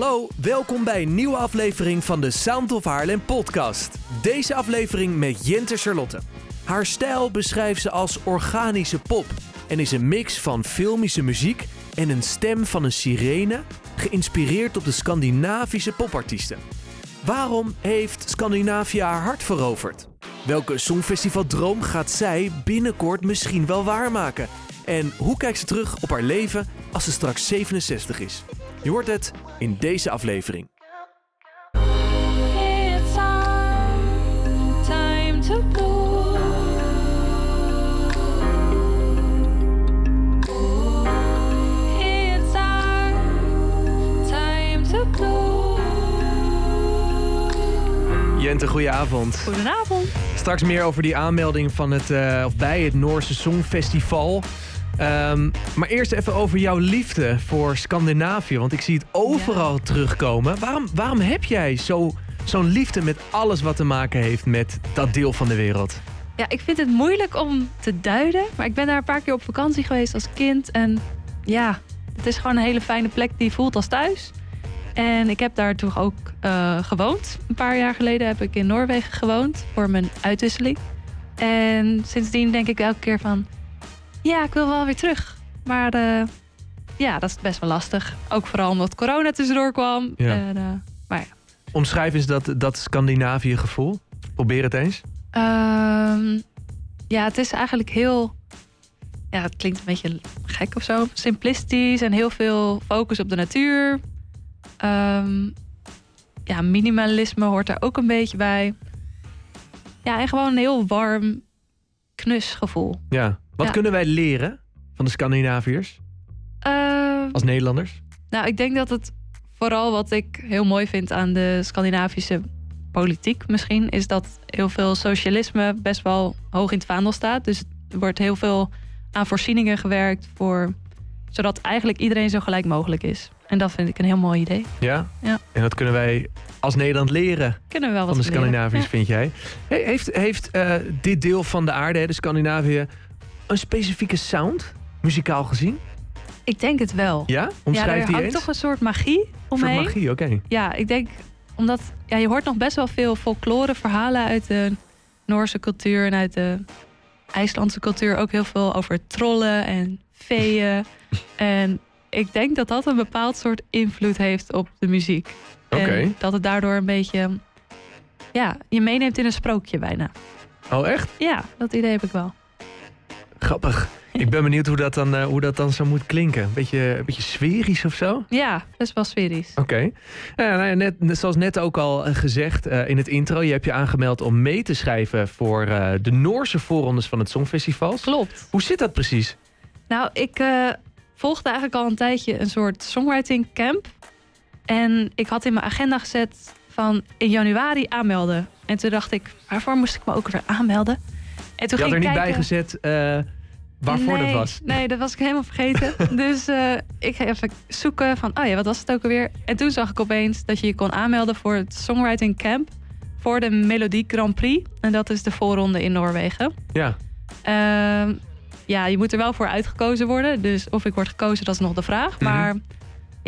hallo. Welkom bij een nieuwe aflevering van de Sound of Haarlem podcast. Deze aflevering met Jente Charlotte. Haar stijl beschrijft ze als organische pop en is een mix van filmische muziek en een stem van een sirene, geïnspireerd op de Scandinavische popartiesten. Waarom heeft Scandinavië haar hart veroverd? Welke songfestivaldroom gaat zij binnenkort misschien wel waarmaken? En hoe kijkt ze terug op haar leven als ze straks 67 is? Je hoort het in deze aflevering. It's our time to bloom. It's our time to bloom. Jente, goedenavond. Goedenavond. Straks meer over die aanmelding van het, eh, of bij het Noorse Songfestival. Ehm, maar eerst even over jouw liefde voor Scandinavië. Want ik zie het overal terugkomen. Waarom, waarom heb jij zo, zo'n liefde met alles wat te maken heeft met dat deel van de wereld? Ja, ik vind het moeilijk om te duiden. Maar ik ben daar een paar keer op vakantie geweest als kind. En ja, het is gewoon een hele fijne plek die voelt als thuis. En ik heb daar toen ook eh, gewoond. Een paar jaar geleden heb ik in Noorwegen gewoond voor mijn uitwisseling. En sindsdien denk ik elke keer van... Ja, ik wil wel weer terug. Maar eh, ja, dat is best wel lastig. Ook vooral omdat corona tussendoor kwam. Ja. En, eh, maar ja. Omschrijf eens dat, dat Scandinavië gevoel. Probeer het eens. Ehm, ja, het is eigenlijk heel. Ja, het klinkt een beetje gek of zo. Simplistisch en heel veel focus op de natuur. Ehm, ja, minimalisme hoort er ook een beetje bij. Ja, en gewoon een heel warm, knus gevoel. Ja. Wat Ja. kunnen wij leren van de Scandinaviërs Ehm, als Nederlanders? Nou, ik denk dat het vooral wat ik heel mooi vind aan de Scandinavische politiek misschien, is dat heel veel socialisme best wel hoog in het vaandel staat. Dus er wordt heel veel aan voorzieningen gewerkt voor, zodat eigenlijk iedereen zo gelijk mogelijk is. En dat vind ik een heel mooi idee. Ja? Ja. En dat kunnen wij als Nederland leren Kunnen we wel wat van de. Scandinaviërs, Ja. vind jij? He- Heeft, heeft eh, dit deel van de aarde, de Scandinavië, een specifieke sound, muzikaal gezien? Ik denk het wel. Ja? Ja, Omschrijf er die hangt eens. toch een soort magie Een soort omheen. magie, oké. Ja, ik denk omdat ja, je hoort nog best wel veel folklore verhalen uit de Noorse cultuur en uit de IJslandse cultuur ook heel veel over trollen en feeën. en ik denk dat dat een bepaald soort invloed heeft op de muziek. Oké. En dat het daardoor een beetje ja, je meeneemt in een sprookje bijna. Oh, echt? Ja, dat idee heb ik wel. Grappig. Ik ben benieuwd hoe dat dan, eh, hoe dat dan zo moet klinken. Beetje, een beetje sferisch of zo? Ja, best wel sferisch. Oké. Ja, nou ja, net, zoals net ook al eh, gezegd eh, in het intro, je hebt je aangemeld om mee te schrijven voor eh, de Noorse voorrondes van het Songfestival. Klopt. Hoe zit dat precies? Nou, ik eh, volgde eigenlijk al een tijdje een soort songwriting camp. En ik had in mijn agenda gezet van in januari aanmelden. En toen dacht ik, waarvoor moest ik me ook weer aanmelden? En toen Je had er ging niet ik bij kijken- gezet eh, waarvoor nee, dat was. Nee, dat was ik helemaal vergeten. dus eh, ik ga even zoeken van, oh ja, wat was het ook alweer? En toen zag ik opeens dat je je kon aanmelden voor het songwriting camp. Voor de Melodie Grand Prix. En dat is de voorronde in Noorwegen. Ja. Ehm, ja, je moet er wel voor uitgekozen worden. Dus of ik word gekozen, dat is nog de vraag. Mhm. Maar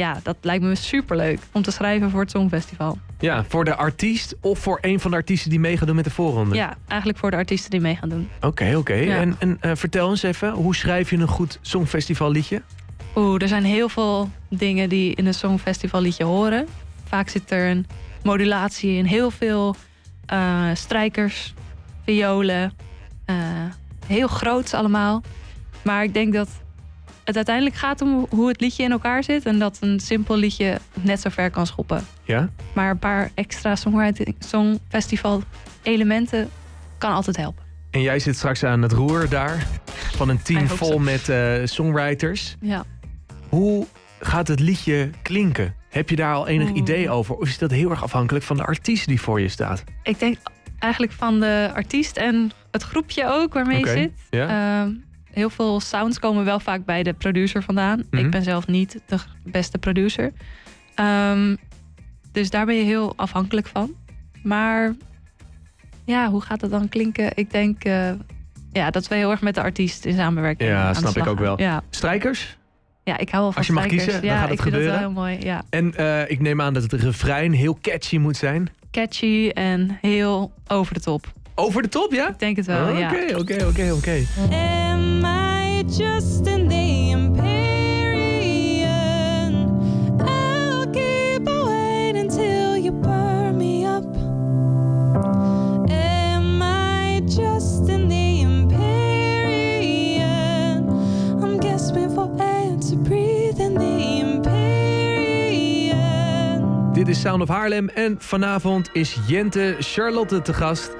ja, dat lijkt me superleuk om te schrijven voor het Songfestival. ja, voor de artiest of voor een van de artiesten die mee gaan doen met de voorronde. Ja, eigenlijk voor de artiesten die mee gaan doen. Oké, oké. Ja. En, en eh, vertel eens even, hoe schrijf je een goed Songfestival liedje? Oeh, er zijn heel veel dingen die in een Songfestival liedje horen. Vaak zit er een modulatie in. Heel veel eh, strijkers, violen. eh, heel groots allemaal. Maar ik denk dat het uiteindelijk gaat om hoe het liedje in elkaar zit. En dat een simpel liedje net zo ver kan schoppen. Ja? Maar een paar extra songwriting, songfestival elementen kan altijd helpen. En jij zit straks aan het roer daar van een team vol met eh, songwriters. Ja. Hoe gaat het liedje klinken? Heb je daar al enig Oeh. idee over? Of is dat heel erg afhankelijk van de artiest die voor je staat? Ik denk eigenlijk van de artiest en het groepje ook waarmee je zit. ja. Ehm, heel veel sounds komen wel vaak bij de producer vandaan. Mhm. Ik ben zelf niet de beste producer. Ehm, dus daar ben je heel afhankelijk van. Maar ja, hoe gaat het dan klinken? Ik denk eh, ja, dat we heel erg met de artiest in samenwerking Ja, snap ik ook wel. Ja. Strijkers? Ja, ik hou wel van Als je mag strijkers. kiezen, dan ja, gaat het gebeuren. dat wel heel mooi. Ja. En eh, ik neem aan dat het refrein heel catchy moet zijn. Catchy en heel over de top. Over de top, ja? Ik denk het wel, Oké, ja. oké, oké, oké. Am I just in the Empyrean? I'll keep away until you burn me up. Am I just in the Empyrean? I'm gasping for air to breathe in the Empyrean. Dit is Sound of Haarlem en vanavond is Jente Charlotte te gast.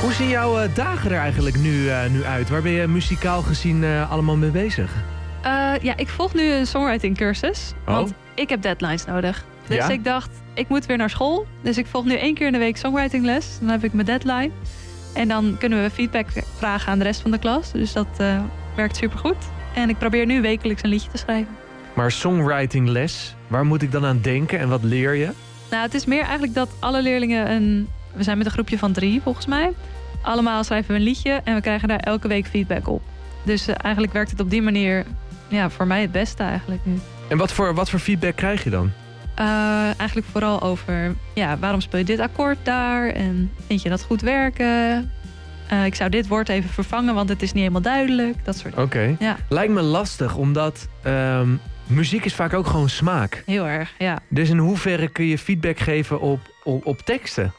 Hoe zien jouw eh, dagen er eigenlijk nu, eh, nu uit? Waar ben je muzikaal gezien eh, allemaal mee bezig? Ja, ik volg nu een songwriting cursus. Oh. Want ik heb deadlines nodig. Dus Ja? ik dacht, ik moet weer naar school. Dus ik volg nu één keer in de week songwriting les. Dan heb ik mijn deadline. En dan kunnen we feedback vragen aan de rest van de klas. Dus dat eh, werkt supergoed. En ik probeer nu wekelijks een liedje te schrijven. Maar songwriting les, waar moet ik dan aan denken en wat leer je? Nou, het is meer eigenlijk dat alle leerlingen een... We zijn met een groepje van drie, volgens mij. Allemaal schrijven we een liedje en we krijgen daar elke week feedback op. Dus eh, eigenlijk werkt het op die manier ja, voor mij het beste eigenlijk nu. En wat voor, wat voor feedback krijg je dan? Eh, eigenlijk vooral over ja, waarom speel je dit akkoord daar en vind je dat goed werken? Eh, ik zou dit woord even vervangen, want het is niet helemaal duidelijk. Dat soort dingen. Oké. Ja. Lijkt me lastig, omdat ehm, muziek is vaak ook gewoon smaak. Heel erg, ja. Dus in hoeverre kun je feedback geven op, op, op teksten?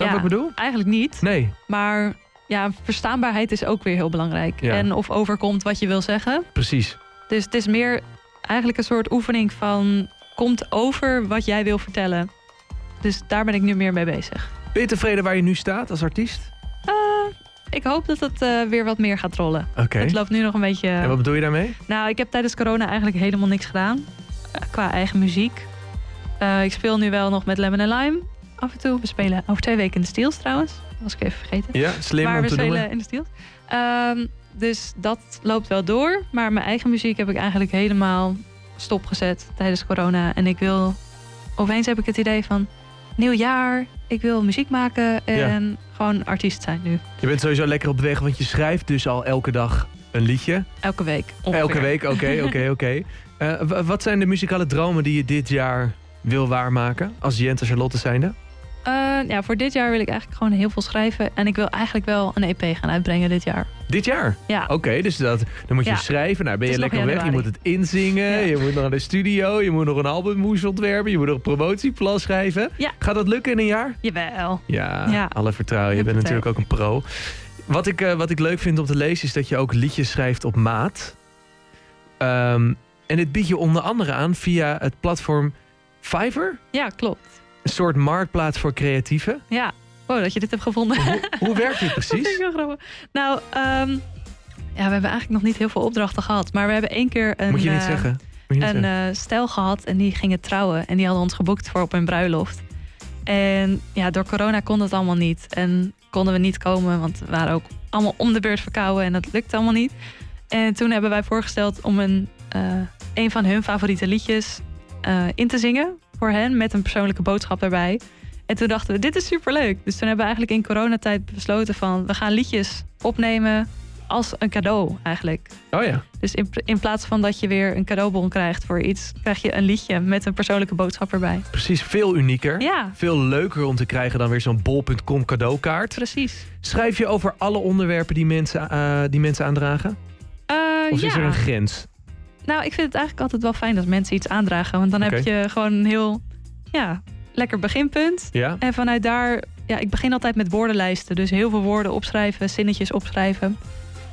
Snap je Ja. wat ik bedoel? Eigenlijk niet, Nee, maar ja, verstaanbaarheid is ook weer heel belangrijk. Ja. En of overkomt wat je wil zeggen. precies. Dus het is meer eigenlijk een soort oefening van komt over wat jij wil vertellen. Dus daar ben ik nu meer mee bezig. Ben je tevreden waar je nu staat als artiest? Eh, ik hoop dat het eh, weer wat meer gaat rollen. Oké. Het loopt nu nog een beetje. En wat bedoel je daarmee? Nou, ik heb tijdens corona eigenlijk helemaal niks gedaan. eh, qua eigen muziek. Ik speel nu wel nog met Lemon Lime af en toe. We spelen over twee weken in de Steels trouwens. Dat was ik even vergeten. Ja, slim maar om we te spelen in de Steels. Ehm, dus dat loopt wel door. Maar mijn eigen muziek heb ik eigenlijk helemaal stopgezet tijdens corona. En ik wil... Opeens heb ik het idee van... Nieuw jaar, ik wil muziek maken en gewoon artiest zijn nu. Je bent sowieso lekker op de weg, want je schrijft dus al elke dag een liedje. Elke week. ongeveer. Elke week, oké, oké, oké. Eh, Wat zijn de muzikale dromen die je dit jaar wil waarmaken? Als Jente Charlotte zijnde? Eh, ja, voor dit jaar wil ik eigenlijk gewoon heel veel schrijven. En ik wil eigenlijk wel een EP gaan uitbrengen dit jaar. Dit jaar? Ja, Oké, dus dat, dan moet je Ja. schrijven. Nou, ben je lekker weg. Je moet het inzingen. Ja. Je moet nog naar de studio. Je moet nog een albummoes ontwerpen. Je moet nog een promotieplan schrijven. Ja. Gaat dat lukken in een jaar? jawel. Ja, Ja. alle vertrouwen. Je bent natuurlijk ook een pro. Wat ik, eh, wat ik leuk vind om te lezen is dat je ook liedjes schrijft op maat. Ehm, en dit bied je onder andere aan via het platform Fiverr. Ja, klopt. Een soort marktplaats voor creatieven. Ja. Wow, dat je dit hebt gevonden. Hoe, hoe werkt dit Dat vind ik precies? wel grappig. Nou, ehm, ja, we hebben eigenlijk nog niet heel veel opdrachten gehad. Maar we hebben één keer een, Moet je niet eh, zeggen. Moet je niet een zeggen. eh, stel gehad. En die gingen trouwen. En die hadden ons geboekt voor op hun bruiloft. En ja, door corona kon dat allemaal niet. En konden we niet komen, want we waren ook allemaal om de beurt verkouden. En dat lukte allemaal niet. En toen hebben wij voorgesteld om een, eh, een van hun favoriete liedjes in te zingen. Voor hen, met een persoonlijke boodschap daarbij. En toen dachten we, dit is superleuk. Dus toen hebben we eigenlijk in coronatijd besloten van... we gaan liedjes opnemen als een cadeau eigenlijk. Oh ja. Dus in, in plaats van dat je weer een cadeaubon krijgt voor iets... krijg je een liedje met een persoonlijke boodschap erbij. Precies, veel unieker. Ja, Veel leuker om te krijgen dan weer zo'n bol.com cadeaukaart. precies. Schrijf je over alle onderwerpen die mensen, eh, die mensen aandragen? Eh, Of ja. is er een grens? Nou, ik vind het eigenlijk altijd wel fijn als mensen iets aandragen. Want dan heb je gewoon een heel ja, lekker beginpunt. Ja? En vanuit daar, ja, ik begin altijd met woordenlijsten. Dus heel veel woorden opschrijven, zinnetjes opschrijven.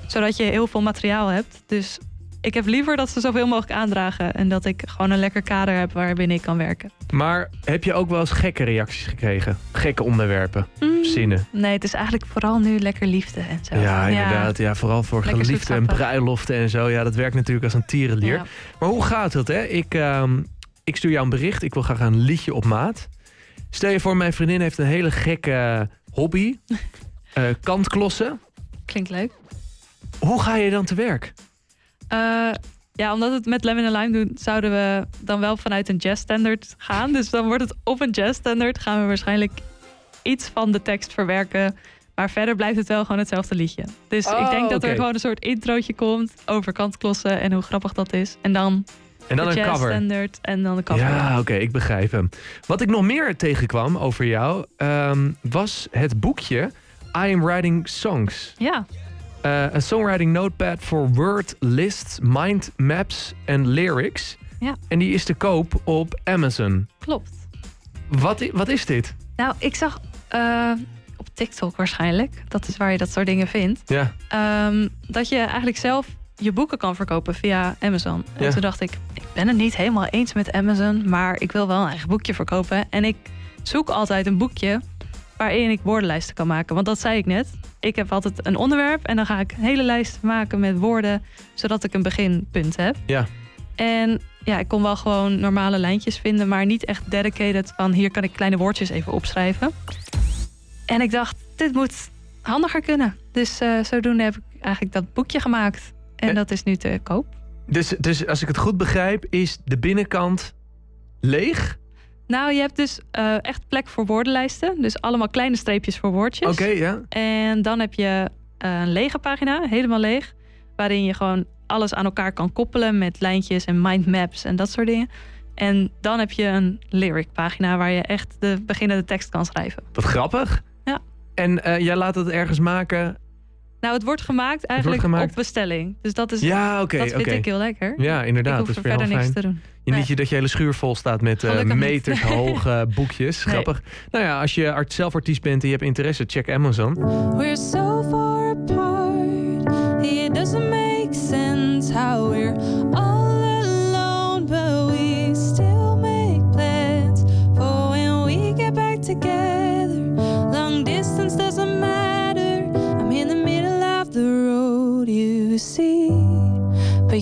Zodat je heel veel materiaal hebt. Dus ik heb liever dat ze zoveel mogelijk aandragen. En dat ik gewoon een lekker kader heb waarbinnen ik kan werken. Maar heb je ook wel eens gekke reacties gekregen? Gekke onderwerpen, Mm, zinnen? Nee, het is eigenlijk vooral nu lekker liefde en zo. Ja, inderdaad. Ja, vooral voor Lekker geliefden en bruiloften en zo. Ja, dat werkt natuurlijk als een tierenlier. Ja. Maar hoe gaat het, hè? Ik, ehm, ik stuur jou een bericht. Ik wil graag een liedje op maat. Stel je voor, mijn vriendin heeft een hele gekke hobby. Eh, kantklossen. Klinkt leuk. Hoe ga je dan te werk? Eh, ja, omdat we het met Lemon Lime doen, zouden we dan wel vanuit een jazz standard gaan. Dus dan wordt het op een jazz standard gaan we waarschijnlijk iets van de tekst verwerken Maar verder blijft het wel gewoon hetzelfde liedje. Dus Oh, ik denk dat er gewoon een soort introotje komt over kantklossen en hoe grappig dat is. En dan En dan een cover. standard en dan de cover. Ja, oké, ik begrijp hem. Wat ik nog meer tegenkwam over jou ehm, was het boekje I Am Writing Songs. ja. Eh, Een songwriting notepad voor word lists, mind maps en lyrics. Ja. En die is te koop op Amazon. klopt. Wat, wat is dit? Nou, ik zag eh, op TikTok waarschijnlijk, dat is waar je dat soort dingen vindt, Ja, ehm, dat je eigenlijk zelf je boeken kan verkopen via Amazon. En Ja. toen dacht ik, ik ben het niet helemaal eens met Amazon, maar ik wil wel een eigen boekje verkopen. En ik zoek altijd een boekje waarin ik woordenlijsten kan maken. Want dat zei ik net. Ik heb altijd een onderwerp en dan ga ik een hele lijst maken met woorden, zodat ik een beginpunt heb. ja. En ja, ik kon wel gewoon normale lijntjes vinden, maar niet echt dedicated van hier kan ik kleine woordjes even opschrijven. En ik dacht, dit moet handiger kunnen. Dus eh, zodoende heb ik eigenlijk dat boekje gemaakt. En En- dat is nu te koop. Dus, dus als ik het goed begrijp, is de binnenkant leeg? Nou, je hebt dus eh, echt plek voor woordenlijsten. Dus allemaal kleine streepjes voor woordjes. Oké, ja. En dan heb je eh, een lege pagina, helemaal leeg. Waarin je gewoon alles aan elkaar kan koppelen met lijntjes en mindmaps en dat soort dingen. En dan heb je een lyric pagina waar je echt de beginnende tekst kan schrijven. Wat grappig. Ja. En eh, jij laat het ergens maken? Nou, het wordt gemaakt eigenlijk gemaakt. op bestelling. Dus dat, is, Ja, oké, dat vind ik heel lekker. Ja, ik inderdaad. hoef Dat er is verder niks fijn. te doen. Je Nee. niet je dat je hele schuur vol staat met eh, Gelukkig niet. meters hoge boekjes. Nee. Grappig. Nou ja, als je art, zelf artiest bent en je hebt interesse, check Amazon. We're so far apart. It doesn't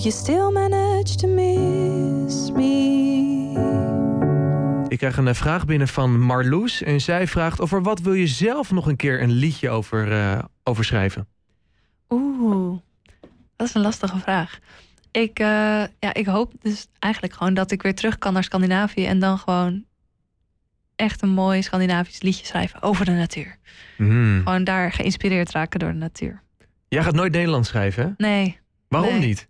you still manage to miss me. Ik krijg een eh, vraag binnen van Marloes. En zij vraagt of er wat wil je zelf nog een keer een liedje over, eh, over schrijven? Oeh, dat is een lastige vraag. Ik, eh, ja, ik hoop dus eigenlijk gewoon dat ik weer terug kan naar Scandinavië en dan gewoon echt een mooi Scandinavisch liedje schrijven over de natuur. Hmm. Gewoon daar geïnspireerd raken door de natuur. Jij gaat nooit Nederlands schrijven, hè? Nee, Waarom Nee. niet?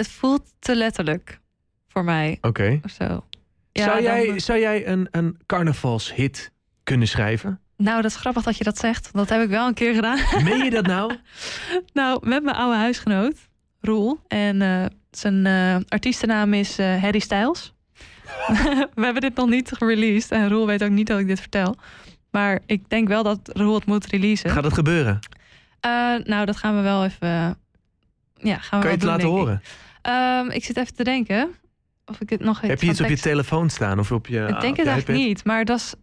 Het voelt te letterlijk voor mij Oké. of zo. Ja, zou, jij, dan- zou jij een, een carnavalshit kunnen schrijven? nou, dat is grappig dat je dat zegt. want Dat heb ik wel een keer gedaan. Meen je dat nou? nou, met mijn oude huisgenoot, Roel. En eh, zijn eh, artiestennaam is eh, Harry Styles. We hebben dit nog niet gereleased. En Roel weet ook niet dat ik dit vertel. Maar ik denk wel dat Roel het moet releasen. Gaat het gebeuren? Nou, dat gaan we wel even... ja, gaan we Kan je het laten horen? ik. Ehm, ik zit even te denken. Of ik dit nog Heb je iets op je telefoon staan of op je Ik denk het eigenlijk niet. Maar dat is,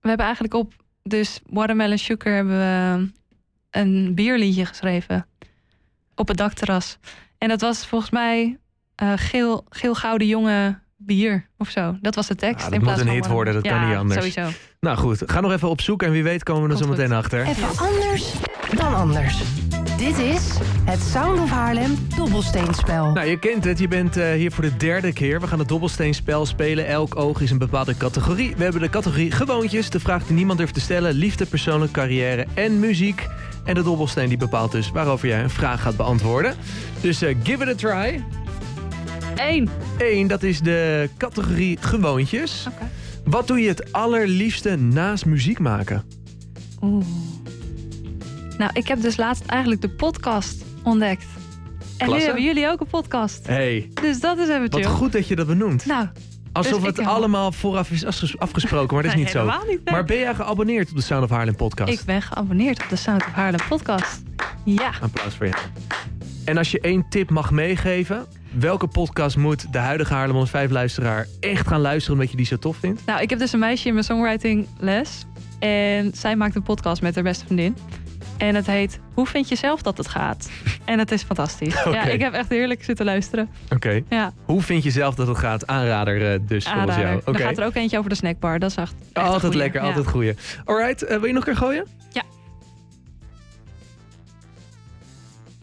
we hebben eigenlijk op dus Watermelon Sugar hebben we een bierliedje geschreven. Op het dakterras. En dat was volgens mij eh, geel, geel gouden jonge bier of zo. Dat was de tekst. Ah, dat in moet plaats een van hit worden, dat kan niet anders. Sowieso. Nou goed, ga nog even op zoek en wie weet komen we er zo meteen achter. Even anders dan anders. Dit is het Sound of Haarlem dobbelsteenspel. Nou, je kent het. Je bent eh, hier voor de derde keer. We gaan het dobbelsteenspel spelen. Elk oog is een bepaalde categorie. We hebben de categorie gewoontjes. De vraag die niemand durft te stellen. Liefde, persoonlijk, carrière en muziek. En de dobbelsteen die bepaalt dus waarover jij een vraag gaat beantwoorden. Dus eh, give it a try. Eén. Eén, dat is de categorie gewoontjes. Oké. Wat doe je het allerliefste naast muziek maken? Oeh. Nou, ik heb dus laatst eigenlijk de podcast ontdekt. En nu hebben jullie ook een podcast. hey, Dus dat is even wat chill. goed dat je dat benoemt. Nou, Alsof dus het allemaal vooraf is afges- afgesproken, maar dat is niet zo. niet. nee. Maar ben jij geabonneerd op de Sound of Haarlem podcast? Ik ben geabonneerd op de Sound of Haarlem podcast. Ja. Applaus voor jou. En als je één tip mag meegeven, welke podcast moet de huidige Haarlem 105 luisteraar echt gaan luisteren omdat je die zo tof vindt? Nou, ik heb dus een meisje in mijn songwriting les. En zij maakt een podcast met haar beste vriendin. En het heet Hoe vind je zelf dat het gaat? En het is fantastisch. Ja, ik heb echt heerlijk zitten luisteren. Oké. Ja, Hoe vind je zelf dat het gaat? Aanrader eh, dus volgens aanrader. jou. Oké. Er gaat er ook eentje over de snackbar. Dat is echt, Altijd goeie. lekker, Ja. altijd goeie. Alright, eh, wil je nog een keer gooien?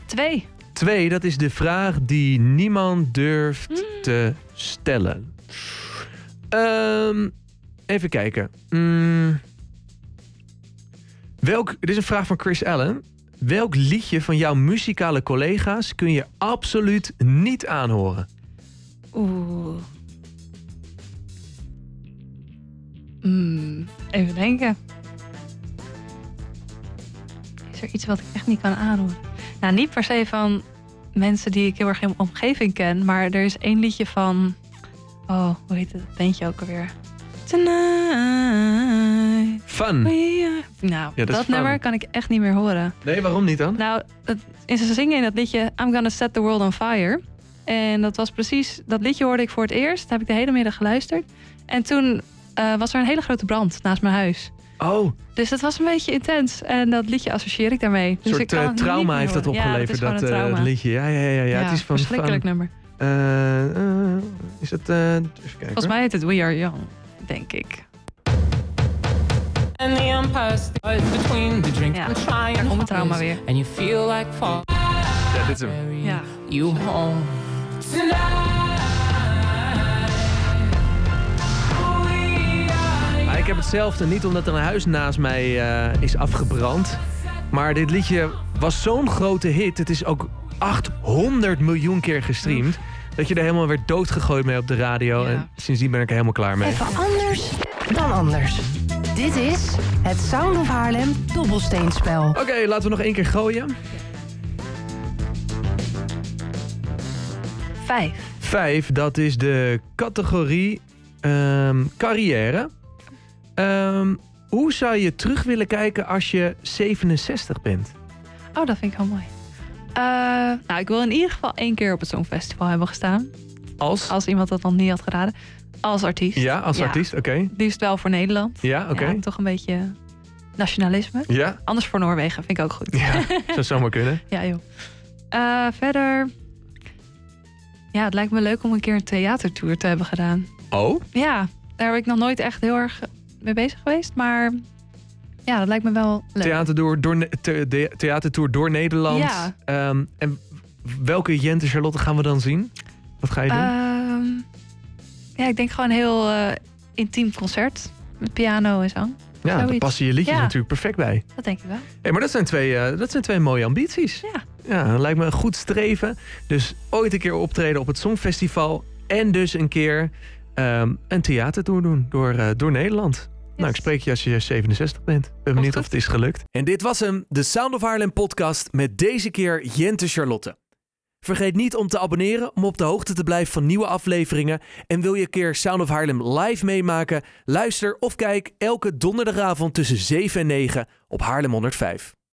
Twee. Twee, dat is de vraag die niemand durft Hmm. te stellen. Ehm, even kijken. Mm. Welk, dit is een vraag van Chris Allen. Welk liedje van jouw muzikale collega's kun je absoluut niet aanhoren? Oeh. Hmm, even denken. Is er iets wat ik echt niet kan aanhoren? Nou, niet per se van mensen die ik heel erg in mijn omgeving ken. Maar er is één liedje van... Oh, hoe heet het bandje ook alweer? Tonight. Fun. Nou, Ja, dat dat, nummer kan ik echt niet meer horen. Nee, waarom niet dan? Nou, het, ze zingen in dat liedje I'm Gonna Set the World on Fire. En dat was precies, dat liedje hoorde ik voor het eerst. Daar heb ik de hele middag geluisterd. En toen eh, was er een hele grote brand naast mijn huis. Oh, Dus dat was een beetje intens. En dat liedje associeer ik daarmee. een Dus ik soort kan eh, trauma heeft dat. Ja, opgeleverd, dat een eh, trauma. liedje. Ja, ja, ja, ja. het is van verschrikkelijk Fun. nummer. Is het... even kijken. Volgens mij heet het We Are Young, denk ik. And the starts between the drink Ja, and trying daar komt het trauma weer. And you feel like fall. Ja, dit is hem. Ja. You home Ah, ik heb hetzelfde, niet omdat er een huis naast mij eh, is afgebrand. Maar dit liedje was zo'n grote hit. Het is ook 800 miljoen keer gestreamd. Dat je er helemaal werd doodgegooid mee op de radio. Ja. En sindsdien ben ik er helemaal klaar mee. Even anders dan anders. Dit is het Sound of Haarlem dobbelsteenspel. Oké, laten we nog één keer gooien. Vijf. Vijf, dat is de categorie ehm, carrière. Ehm, hoe zou je terug willen kijken als je 67 bent? Oh, dat vind ik wel mooi. Eh, nou, ik wil in ieder geval één keer op het Songfestival hebben gestaan. Als? Als iemand dat nog niet had geraden. Als artiest. Ja, als Ja. artiest, oké. Liefst wel voor Nederland. Ja, oké. Ja, toch een beetje nationalisme. Ja, Anders voor Noorwegen vind ik ook goed. ja, zou zomaar kunnen. Ja, joh. Eh, verder. Ja, het lijkt me leuk om een keer een theatertour te hebben gedaan. Oh? Ja, daar heb ik nog nooit echt heel erg mee bezig geweest. Maar ja, dat lijkt me wel leuk. Theatertour door, the- theatertour door Nederland. Ja. Ehm, en welke Jente Charlotte gaan we dan zien? Wat ga je doen? Ehm, ja, ik denk gewoon een heel eh, intiem concert. Met piano en zang. ja, daar zoiets. passen je liedjes Ja. natuurlijk perfect bij. Dat denk ik wel. Hey, maar dat zijn, twee, eh, dat zijn twee mooie ambities. Ja. Ja, dat lijkt me een goed streven. Dus ooit een keer optreden op het Songfestival. En dus een keer ehm, een theatertour doen door, eh, door Nederland. Nou, ik spreek je als je 67 bent. Ik ben benieuwd of het is gelukt. En dit was hem, de Sound of Haarlem podcast met deze keer Jente Charlotte. Vergeet niet om te abonneren om op de hoogte te blijven van nieuwe afleveringen. En wil je een keer Sound of Haarlem live meemaken? Luister of kijk elke donderdagavond tussen 7 en 9 op Haarlem 105.